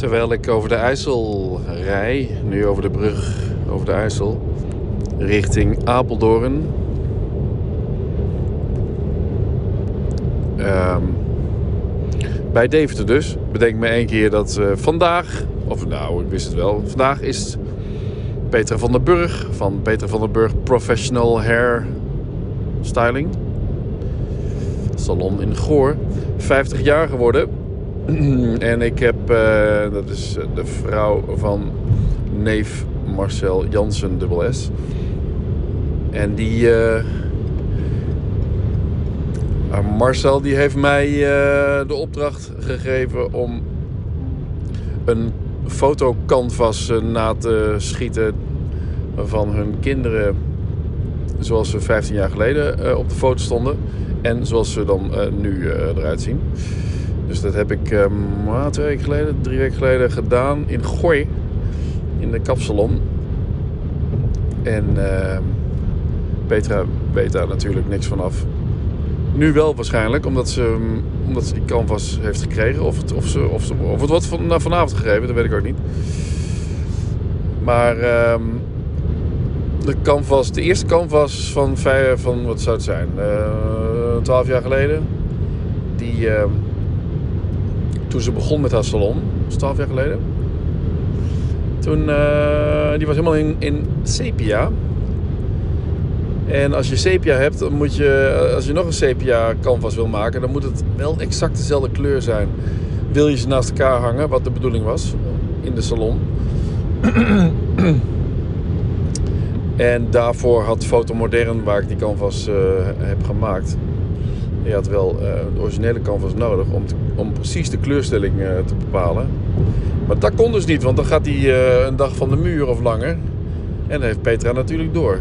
Terwijl ik over de IJssel rij, nu over de brug over de IJssel, richting Apeldoorn. Ehm, bij Deventer dus. Bedenk me één keer dat eh, vandaag, of nou, ik wist het wel, vandaag is Petra van der Burg van Petra van der Burg Professional Hair Styling. Salon in Goor. 50 jaar geworden. en ik eh, dat is de vrouw van neef Marcel Jansen, dubbel S. En die. eh, uh, Marcel die heeft mij eh, de opdracht gegeven om een fotocanvas na te schieten van hun kinderen zoals ze 15 jaar geleden op de foto stonden en zoals ze dan nu eruit zien. Dus dat heb ik maar twee weken geleden, drie weken geleden gedaan in Gooi in de kapsalon. En eh, Petra weet daar natuurlijk niks vanaf. Nu wel waarschijnlijk, omdat ze, omdat ze die canvas heeft gekregen. Of het, of ze, of ze, of het wordt van, vanavond gegeven, dat weet ik ook niet. Maar ehm, de canvas, de eerste canvas van, van wat zou het zijn, twaalf jaar geleden. Die, ehm, toen ze begon met haar salon, dat is twaalf jaar geleden. Toen, eh, die was helemaal in, in sepia. En als je sepia hebt, dan moet je, als je nog een sepia canvas wil maken, dan moet het wel exact dezelfde kleur zijn. Wil je ze naast elkaar hangen, wat de bedoeling was in de salon. en daarvoor had Fotomodern, waar ik die canvas eh, heb gemaakt, die had wel eh, de originele canvas nodig om, om precies de kleurstelling eh, te bepalen. Maar dat kon dus niet, want dan gaat hij eh, een dag van de muur of langer. En dat heeft Petra natuurlijk door.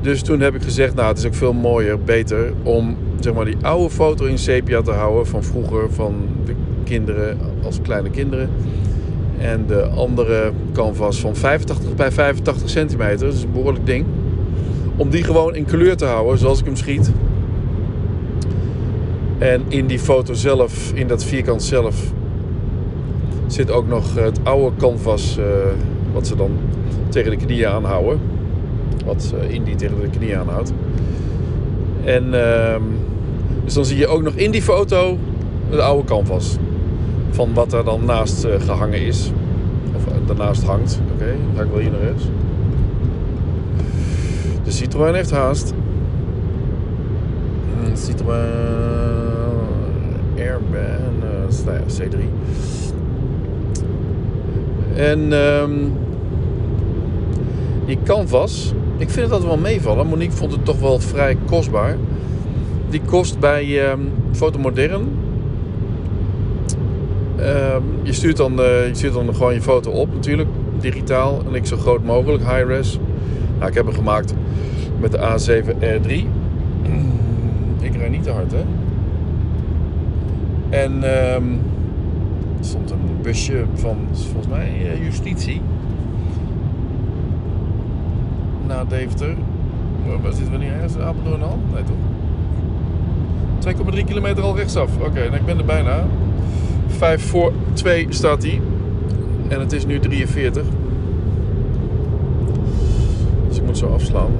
Dus toen heb ik gezegd, nou het is ook veel mooier, beter om zeg maar, die oude foto in sepia te houden van vroeger, van de kinderen als kleine kinderen. En de andere canvas van 85 bij 85 centimeter, dat is een behoorlijk ding. Om die gewoon in kleur te houden zoals ik hem schiet. En in die foto zelf, in dat vierkant zelf, zit ook nog het oude canvas eh, wat ze dan tegen de knieën aanhouden. Wat eh, Indy tegen de knieën aanhoudt. En ehm, dus dan zie je ook nog in die foto het oude canvas. Van wat er dan naast eh, gehangen is. Of daarnaast hangt. Oké, dan ga ik wel hier naar rechts. De Citroën heeft haast. Een Citroën Ja, C3. En ehm, die canvas, ik vind het altijd wel meevallen. Monique vond het toch wel vrij kostbaar. Die kost bij ehm Fotomodern. Ehm, je, stuurt dan, eh, je stuurt dan gewoon je foto op natuurlijk, digitaal. En ik zo groot mogelijk, high-res. Nou, ik heb hem gemaakt met de A7R3. Ik rijd niet te hard, hè. En ehm, er stond een busje van, volgens mij, eh, justitie. Naar Deventer. Waar- zitten we nu ergens? Apeldoorn al? Nee toch? 2,3 kilometer al rechtsaf. Oké, nou, ik ben er bijna. 5 voor 2 staat hij. En het is nu 43. Dus ik moet zo afslaan.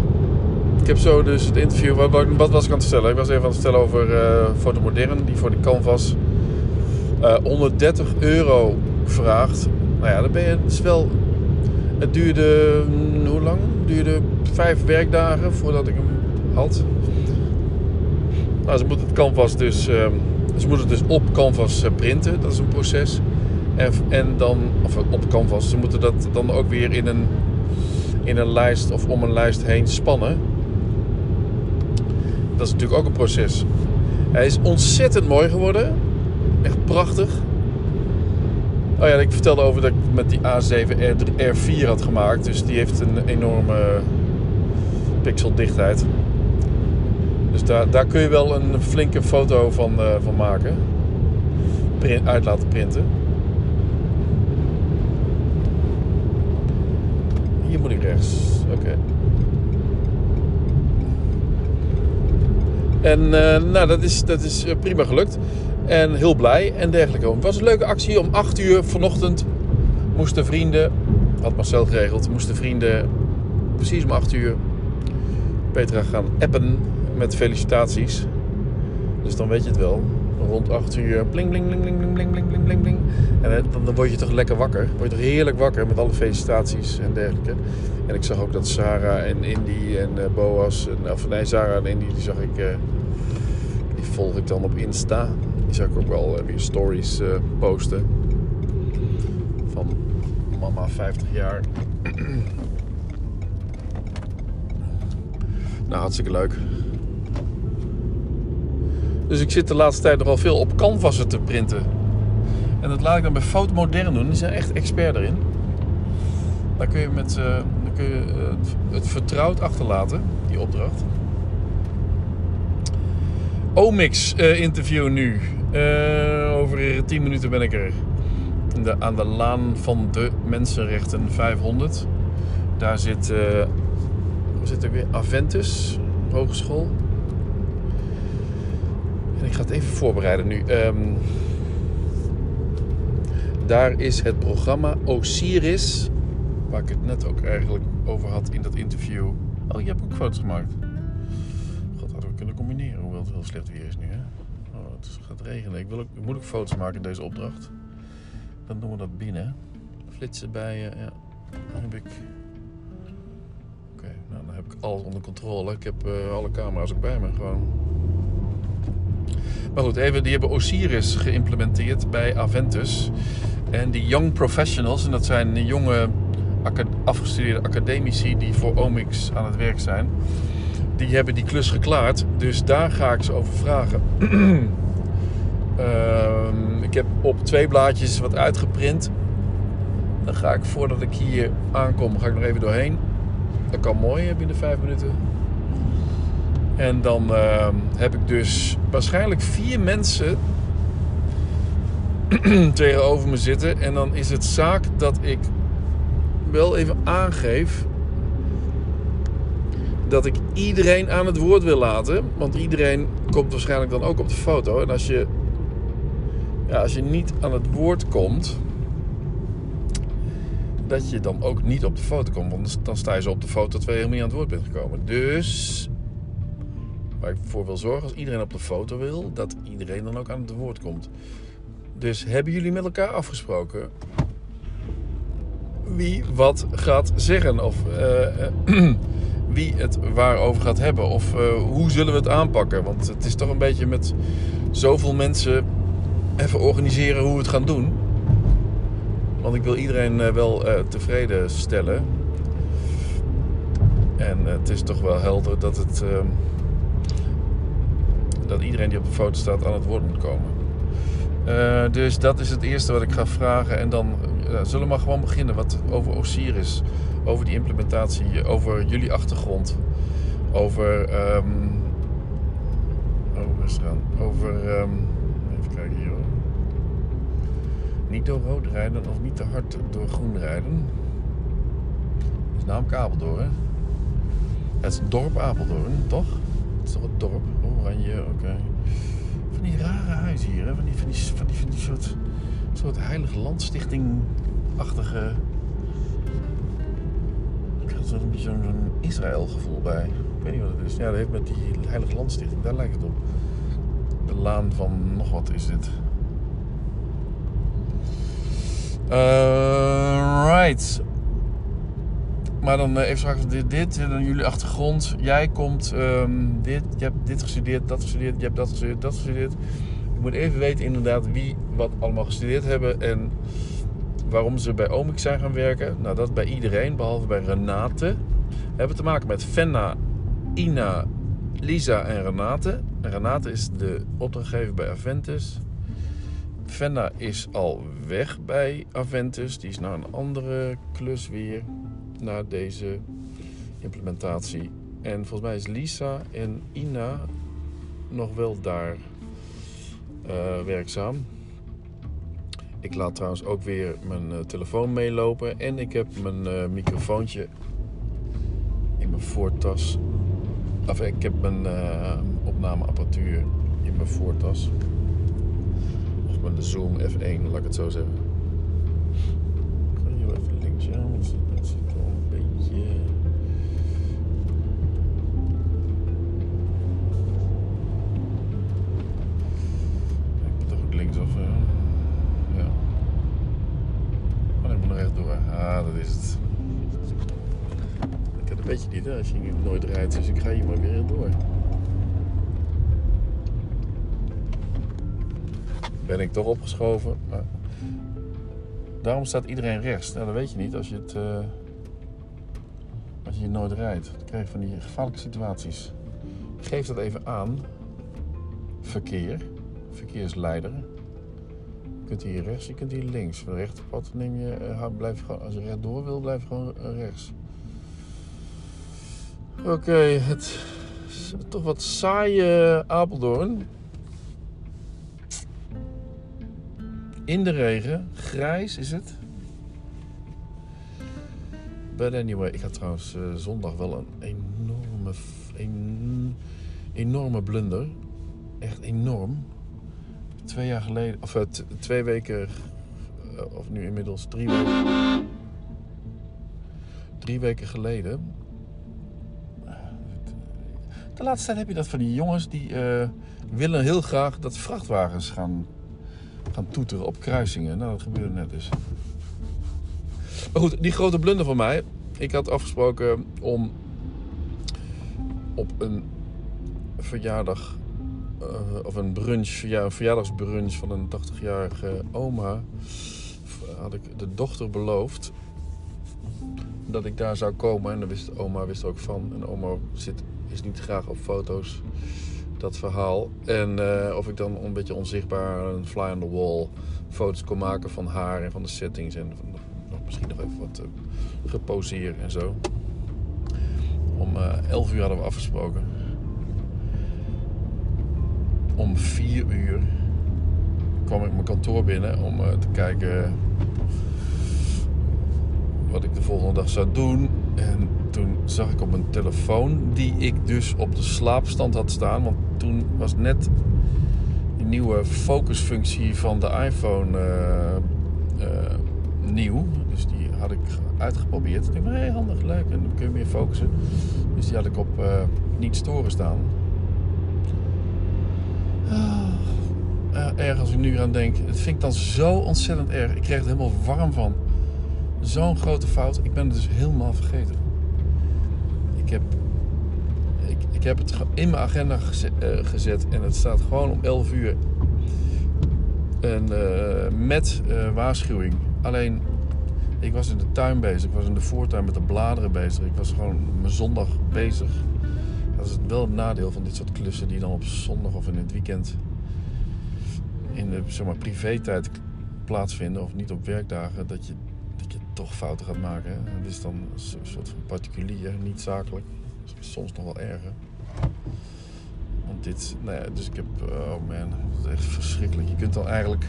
Ik heb zo dus het interview. Wat, wat, was ik aan het vertellen? Ik was even aan het vertellen over eh Fotomodern, die voor de canvas eh 130 euro vraagt. Nou ja, dan ben je. Wel. Het duurde. mm, Hoe lang? Het duurde vijf werkdagen voordat ik hem had. Nou, ze moeten het canvas dus. ehm, ze moeten het dus op canvas eh, printen. Dat is een proces. En, en dan. Of op canvas. Ze moeten dat dan ook weer in een. In een lijst of om een lijst heen spannen. Dat is natuurlijk ook een proces. Hij is ontzettend mooi geworden. Echt prachtig. Oh ja, ik vertelde over dat ik met die A7 R3 R4 had gemaakt. Dus die heeft een enorme pixeldichtheid. Dus daar, daar kun je wel een flinke foto van, eh, van maken. Print, uit laten printen. Hier moet ik rechts. Oké. En eh, nou, dat is, dat is eh, prima gelukt. En heel blij en dergelijke. Het was een leuke actie. Om 8 uur vanochtend moesten vrienden, had Marcel geregeld, moesten vrienden precies om 8 uur Petra gaan appen met felicitaties. Dus dan weet je het wel. Rond 8 uur bling bling bling bling bling bling bling bling bling. En dan, dan word je toch lekker wakker. Word je toch heerlijk wakker met alle felicitaties en dergelijke. En ik zag ook dat Sarah en Indy en uh, Boas, en, of nee, Sarah en Indy, die zag ik, uh, die volg ik dan op Insta. Die zag ik ook wel weer stories posten. Van mama 50 jaar. nou, hartstikke leuk. Dus ik zit de laatste tijd nogal veel op canvassen te printen. En dat laat ik dan bij Fotomodern doen. Die zijn echt expert erin. Daar kun je, met, dan kun je uh, het vertrouwd achterlaten, die opdracht. Omix uh, interview nu. over 10 minuten ben ik er. Aan de laan van de Mensenrechten 500. Daar zit, zit er weer Aventus Hogeschool. Ga het even voorbereiden nu. Um, daar is het programma Osiris, waar ik het net ook eigenlijk over had in dat interview. Oh, je hebt ook foto's gemaakt. God, hadden we kunnen combineren, hoewel het heel slecht weer is nu. Hè? Oh, het gaat regenen. Ik, wil ook, moet ook foto's maken in deze opdracht. Dan doen we dat binnen. Flitsen bij, uh, ja, dan heb ik... Oké, nou dan heb ik alles onder controle. Ik heb uh, alle camera's ook bij me gewoon. Maar goed, even, die hebben Osiris geïmplementeerd bij Aventus. En die young professionals, en dat zijn jonge afgestudeerde academici die voor Omix aan het werk zijn, die hebben die klus geklaard. Dus daar ga ik ze over vragen. uh, ik heb op twee blaadjes wat uitgeprint. Dan ga ik voordat ik hier aankom, ga ik nog even doorheen. Dat kan mooi binnen vijf minuten. En dan uh, heb ik dus waarschijnlijk vier mensen tegenover me zitten. En dan is het zaak dat ik wel even aangeef dat ik iedereen aan het woord wil laten. Want iedereen komt waarschijnlijk dan ook op de foto. En als je, ja, als je niet aan het woord komt, dat je dan ook niet op de foto komt. Want dan sta je zo op de foto terwijl je helemaal niet aan het woord bent gekomen. Dus waar ik voor wil zorgen, als iedereen op de foto wil, dat iedereen dan ook aan het woord komt. Dus hebben jullie met elkaar afgesproken wie wat gaat zeggen? Of uh, wie het waarover gaat hebben? Of uh, hoe zullen we het aanpakken? Want het is toch een beetje met zoveel mensen even organiseren hoe we het gaan doen. Want ik wil iedereen wel tevreden stellen. En het is toch wel helder dat het dat iedereen die op de foto staat aan het woord moet komen. Uh, dus dat is het eerste wat ik ga vragen. En dan uh, zullen we maar gewoon beginnen wat over Osiris. Over die implementatie, over jullie achtergrond. Over. Um, gaan. Over. Um, even kijken hier. Niet door rood rijden of niet te hard door groen rijden. Is namelijk Apeldoorn, hè? Het is dorp Apeldoorn, toch? Het is toch het dorp? Oranje, oké. Van die rare huizen hier, hè? Van die, van die, van die, soort, soort heilige landstichting-achtige... Ik had zo'n beetje zo'n Israël-gevoel bij. Ik weet niet wat het is. Ja, dat heeft met die heilige landstichting, daar lijkt het op. De laan van nog wat is dit. Uh, right. Maar dan uh, even straks dit, dit en dan jullie achtergrond. Jij komt um, dit, je hebt dit gestudeerd, dat gestudeerd, je hebt dat gestudeerd, dat gestudeerd. Ik moet even weten inderdaad wie wat allemaal gestudeerd hebben en waarom ze bij Omix zijn gaan werken. Nou, dat bij iedereen, behalve bij Renate. We hebben te maken met Fenna, Ina, Lisa en Renate. En Renate is de opdrachtgever bij Aventus. Fenna is al weg bij Aventus. Die is naar een andere klus weer na deze implementatie. En volgens mij is Lisa en Ina nog wel daar uh, werkzaam. Ik laat trouwens ook weer mijn uh, telefoon meelopen. En ik heb mijn uh, microfoontje in mijn voortas. Of ik heb mijn opnameapparatuur in mijn voortas. Of mijn Zoom F1, laat ik het zo zeggen. doe even links. Ja, want dat zit wel een beetje... Ik moet toch ook links of... eh, ja. Oh, ik moet nog rechtdoor. Ah, dat is het. Ik heb een beetje niet, hè, als je nooit rijdt. Dus ik ga hier maar weer door. Ben ik toch opgeschoven. Maar daarom staat iedereen rechts. Nou, dat weet je niet als je het... eh, nooit rijdt. Dan krijg je van die gevaarlijke situaties. Geef dat even aan. Verkeer. Verkeersleider. Je kunt hier rechts, je kunt hier links. Van rechterpad neem je, eh, blijf gewoon, als je rechtdoor wil, blijf gewoon eh, rechts. Oké, het is toch wat saaie Apeldoorn. In de regen, grijs is het. But anyway, ik had trouwens eh, zondag wel een enorme, een, enorme blunder. Echt enorm. Twee jaar geleden, of eh, twee weken, eh, of nu inmiddels drie weken. Drie weken geleden. De laatste tijd heb je dat van die jongens die willen heel graag dat vrachtwagens gaan, gaan toeteren op kruisingen. Nou, dat gebeurde net dus. Maar goed, die grote blunder van mij. Ik had afgesproken om op een verjaardag eh, of een brunch, verja- een verjaardagsbrunch van een 80-jarige oma, had ik de dochter beloofd dat ik daar zou komen. En daar wist, oma wist er ook van. En oma zit, is niet graag op foto's, dat verhaal. En eh, of ik dan een beetje onzichtbaar, een fly on the wall, foto's kon maken van haar en van de settings. En van, nog, misschien nog even wat uh, geposeerd en zo. Om eh 11 uur hadden we afgesproken. Om 4 uur kwam ik mijn kantoor binnen om eh, te kijken wat ik de volgende dag zou doen. En toen zag ik op mijn telefoon, die ik dus op de slaapstand had staan. Want toen was net die nieuwe focusfunctie van de iPhone eh, eh, nieuw. Dus die had ik uitgeprobeerd. Ik dacht, hé, handig, leuk. En dan kun je meer focussen. Dus die had ik op eh, niet storen staan. Eh, erg als ik nu aan denk. Het vind ik dan zo ontzettend erg. Ik kreeg er helemaal warm van. Zo'n grote fout. Ik ben het dus helemaal vergeten. Ik heb, ik, ik heb het in mijn agenda eh, gezet. En het staat gewoon om 11 uur. En met waarschuwing. Alleen, ik was in de tuin bezig. Ik was in de voortuin met de bladeren bezig. Ik was gewoon mijn zondag bezig. Dat is wel het nadeel van dit soort klussen die dan op zondag of in het weekend in de zeg maar, privé-tijd plaatsvinden of niet op werkdagen, dat je, dat je toch fouten gaat maken. Het is dan een so- soort van particulier, niet zakelijk. Soms nog wel erger. Want dit, nou ja, dus ik heb, oh man, dat is echt verschrikkelijk. Je kunt dan eigenlijk,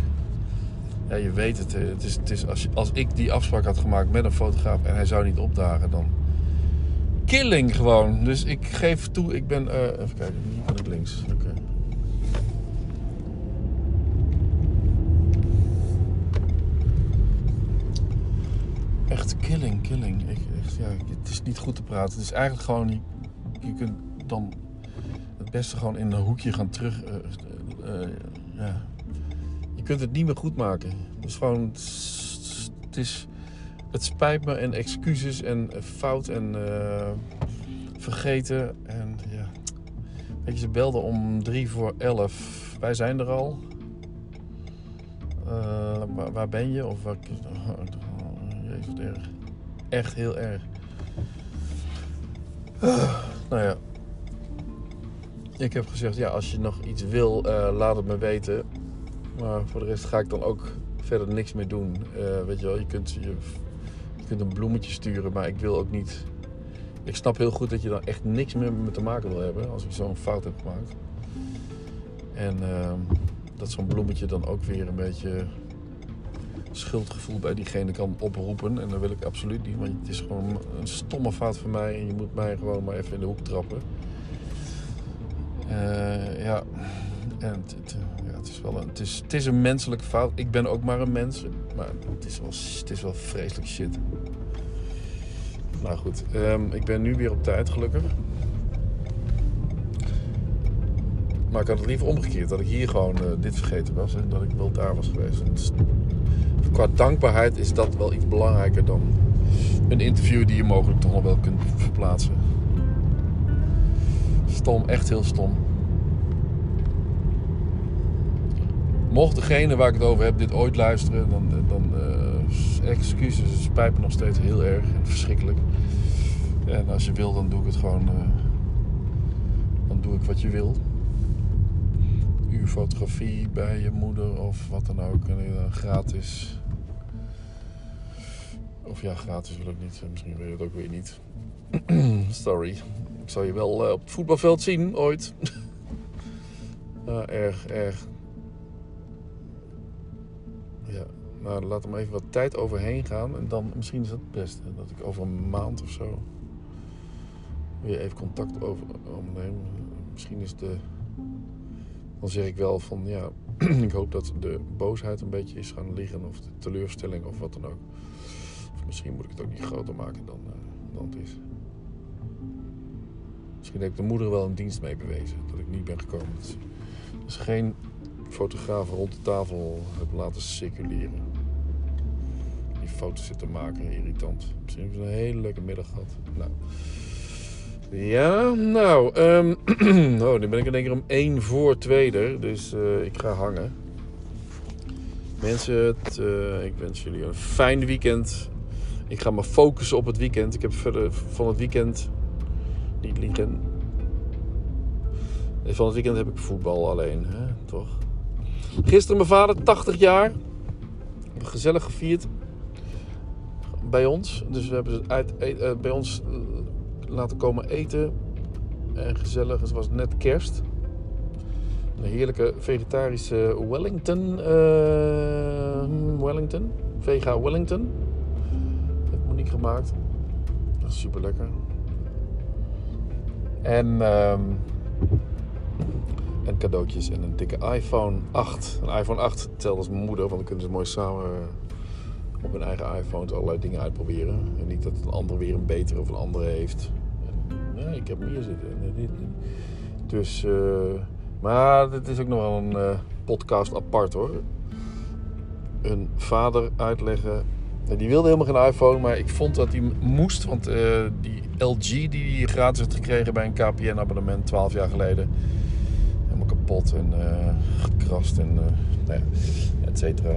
ja, je weet het. Het is, het is als, als ik die afspraak had gemaakt met een fotograaf en hij zou niet opdagen, dan killing gewoon. Dus ik geef toe, ik ben, eh, even kijken, hier ben ik links. Oké. Echt killing, killing. Ik, ja, het is niet goed te praten. Het is eigenlijk gewoon, je, je kunt dan het beste gewoon in een hoekje gaan terug. Je kunt het niet meer goed maken. Is gewoon, het is, het, spijt me en excuses en fout en eh, vergeten. En ja, weet je, ze belden om drie voor elf. Wij zijn er al. Eh, waar, ben je? Of waar, oh, jezus, wat erg. Echt heel erg. Nou ja. Ik heb gezegd, ja, als je nog iets wil, eh, laat het me weten. Maar voor de rest ga ik dan ook verder niks meer doen. Eh, weet je wel, je kunt, je, je kunt een bloemetje sturen, maar ik wil ook niet... Ik snap heel goed dat je dan echt niks meer met me te maken wil hebben als ik zo'n fout heb gemaakt. En ehm, dat zo'n bloemetje dan ook weer een beetje schuldgevoel bij diegene kan oproepen. En dat wil ik absoluut niet, want het is gewoon een stomme fout van mij. En je moet mij gewoon maar even in de hoek trappen. Eh, ja, ja, het, is wel een, het, is, het is een menselijke fout. Ik ben ook maar een mens. Maar het is wel, het is wel vreselijk shit. Nou goed, ehm, ik ben nu weer op tijd gelukkig. Maar ik had het liever omgekeerd. Dat ik hier gewoon uh, dit vergeten was. En dat ik wel daar was geweest. Dus, qua dankbaarheid is dat wel iets belangrijker dan een interview die je mogelijk toch nog wel kunt verplaatsen. Stom, echt heel stom. Mocht degene waar ik het over heb dit ooit luisteren, dan, dan uh, excuses, het spijt me nog steeds heel erg en verschrikkelijk. En als je wil, dan doe ik het gewoon. Uh, dan doe ik wat je wil. Uw fotografie bij je moeder of wat dan ook. En, gratis. Of ja, gratis wil ik niet. Misschien wil je het ook weer niet. Sorry. Ik zal je wel op het voetbalveld zien ooit. erg, erg nou laat er maar even wat tijd overheen gaan. En dan misschien is dat het beste. Dat ik over een maand of zo weer even contact over opneem. Misschien is de. Dan zeg ik wel van ja, ik hoop dat de boosheid een beetje is gaan liggen. Of de teleurstelling of wat dan ook. Misschien moet ik het ook niet groter maken dan, uh, dan het is. Misschien heb ik de moeder wel een dienst mee bewezen. Dat ik niet ben gekomen. Is geen fotografen rond de tafel heb laten circuleren. Foto's zitten maken, irritant. Misschien hebben ze een hele leuke middag gehad. Nou. Ja, nou, um, oh, nu ben ik in één keer om één voor tweede, dus uh, ik ga hangen. Mensen, het, uh, ik wens jullie een fijn weekend. Ik ga me focussen op het weekend. Ik heb verder van het weekend niet liegen. Van het weekend heb ik voetbal alleen, hè? toch? Gisteren mijn vader, 80 jaar. Gezellig gevierd bij ons. Dus we hebben ze uit, uh, bij ons uh, laten komen eten. En gezellig, het was net kerst. Een heerlijke vegetarische Wellington. Uh, Wellington. Vega Wellington. Heeft Monique gemaakt. Dat is super lekker. En... Um, en cadeautjes en een dikke iPhone 8. Een iPhone 8 telt als mijn moeder, want dan kunnen ze mooi samen eh, hun eigen iPhones allerlei dingen uitproberen. En niet dat een ander weer een betere of een andere heeft. Ja, ik heb hier zitten. Dus, uh, maar dit is ook nog wel een uh, podcast apart hoor. Een vader uitleggen. Die wilde helemaal geen iPhone, maar ik vond dat hij moest. Want uh, die LG die hij gratis heeft gekregen bij een KPN-abonnement 12 jaar geleden kapot en gekrast en nou ja, et cetera.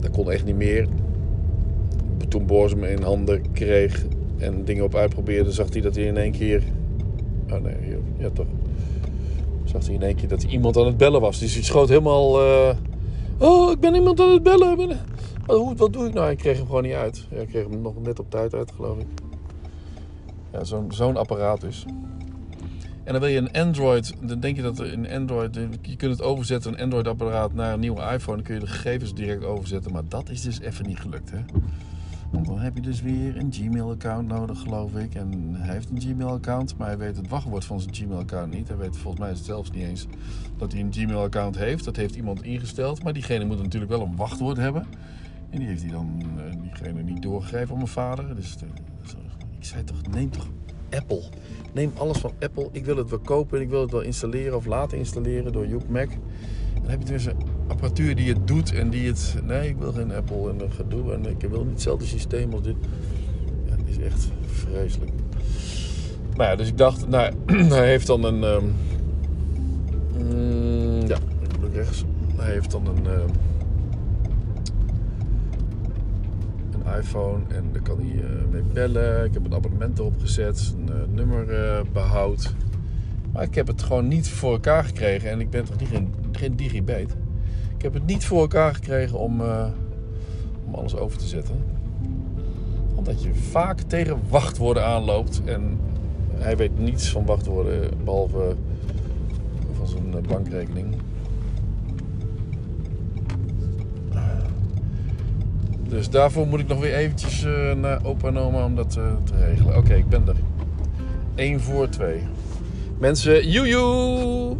Dat kon echt niet meer. Toen Boris hem in handen kreeg en dingen op uitprobeerde, zag hij dat hij in één keer. Oh nee, ja toch. Zag hij in één keer dat iemand aan het bellen was. Dus hij schoot helemaal. Uh, oh, ik ben iemand aan het bellen. Wat, wat doe ik nou? Ik kreeg hem gewoon niet uit. Ja, ik kreeg hem nog net op tijd uit, geloof ik. Ja, zo'n zo'n apparaat dus. En dan wil je een Android, dan denk je dat er een Android, je kunt het overzetten, een Android-apparaat naar een nieuwe iPhone, dan kun je de gegevens direct overzetten. Maar dat is dus even niet gelukt, hè? Dan heb je dus weer een Gmail-account nodig, geloof ik. En hij heeft een Gmail-account, maar hij weet het wachtwoord van zijn Gmail-account niet. Hij weet volgens mij zelfs niet eens dat hij een Gmail-account heeft. Dat heeft iemand ingesteld, maar diegene moet natuurlijk wel een wachtwoord hebben. En die heeft hij dan, uh, diegene niet doorgegeven aan mijn vader. Dus uh, ik zei toch, neem toch Apple. Neem alles van Apple. Ik wil het wel kopen ik wil het wel installeren of laten installeren door Joep Mac. Dan heb je dus een apparatuur die het doet en die het... Nee, ik wil geen Apple en dat gedoe. En ik wil niet hetzelfde systeem als dit. Ja, is echt vreselijk. Nou ja, dus ik dacht, nou, hij heeft dan een... Um, ja, rechts. Hij heeft dan een... Um, iPhone en daar kan hij uh, mee bellen. Ik heb een abonnement erop gezet, een uh, nummer uh, behoud. Maar ik heb het gewoon niet voor elkaar gekregen en ik ben toch niet geen, geen digibate. Ik heb het niet voor elkaar gekregen om, om alles over te zetten. Omdat je vaak tegen wachtwoorden aanloopt en hij weet niets van wachtwoorden behalve van zijn bankrekening. Dus daarvoor moet ik nog weer eventjes uh, naar opa en oma om dat te regelen. Oké, ik ben er. 1 voor 2. Mensen, joejoe!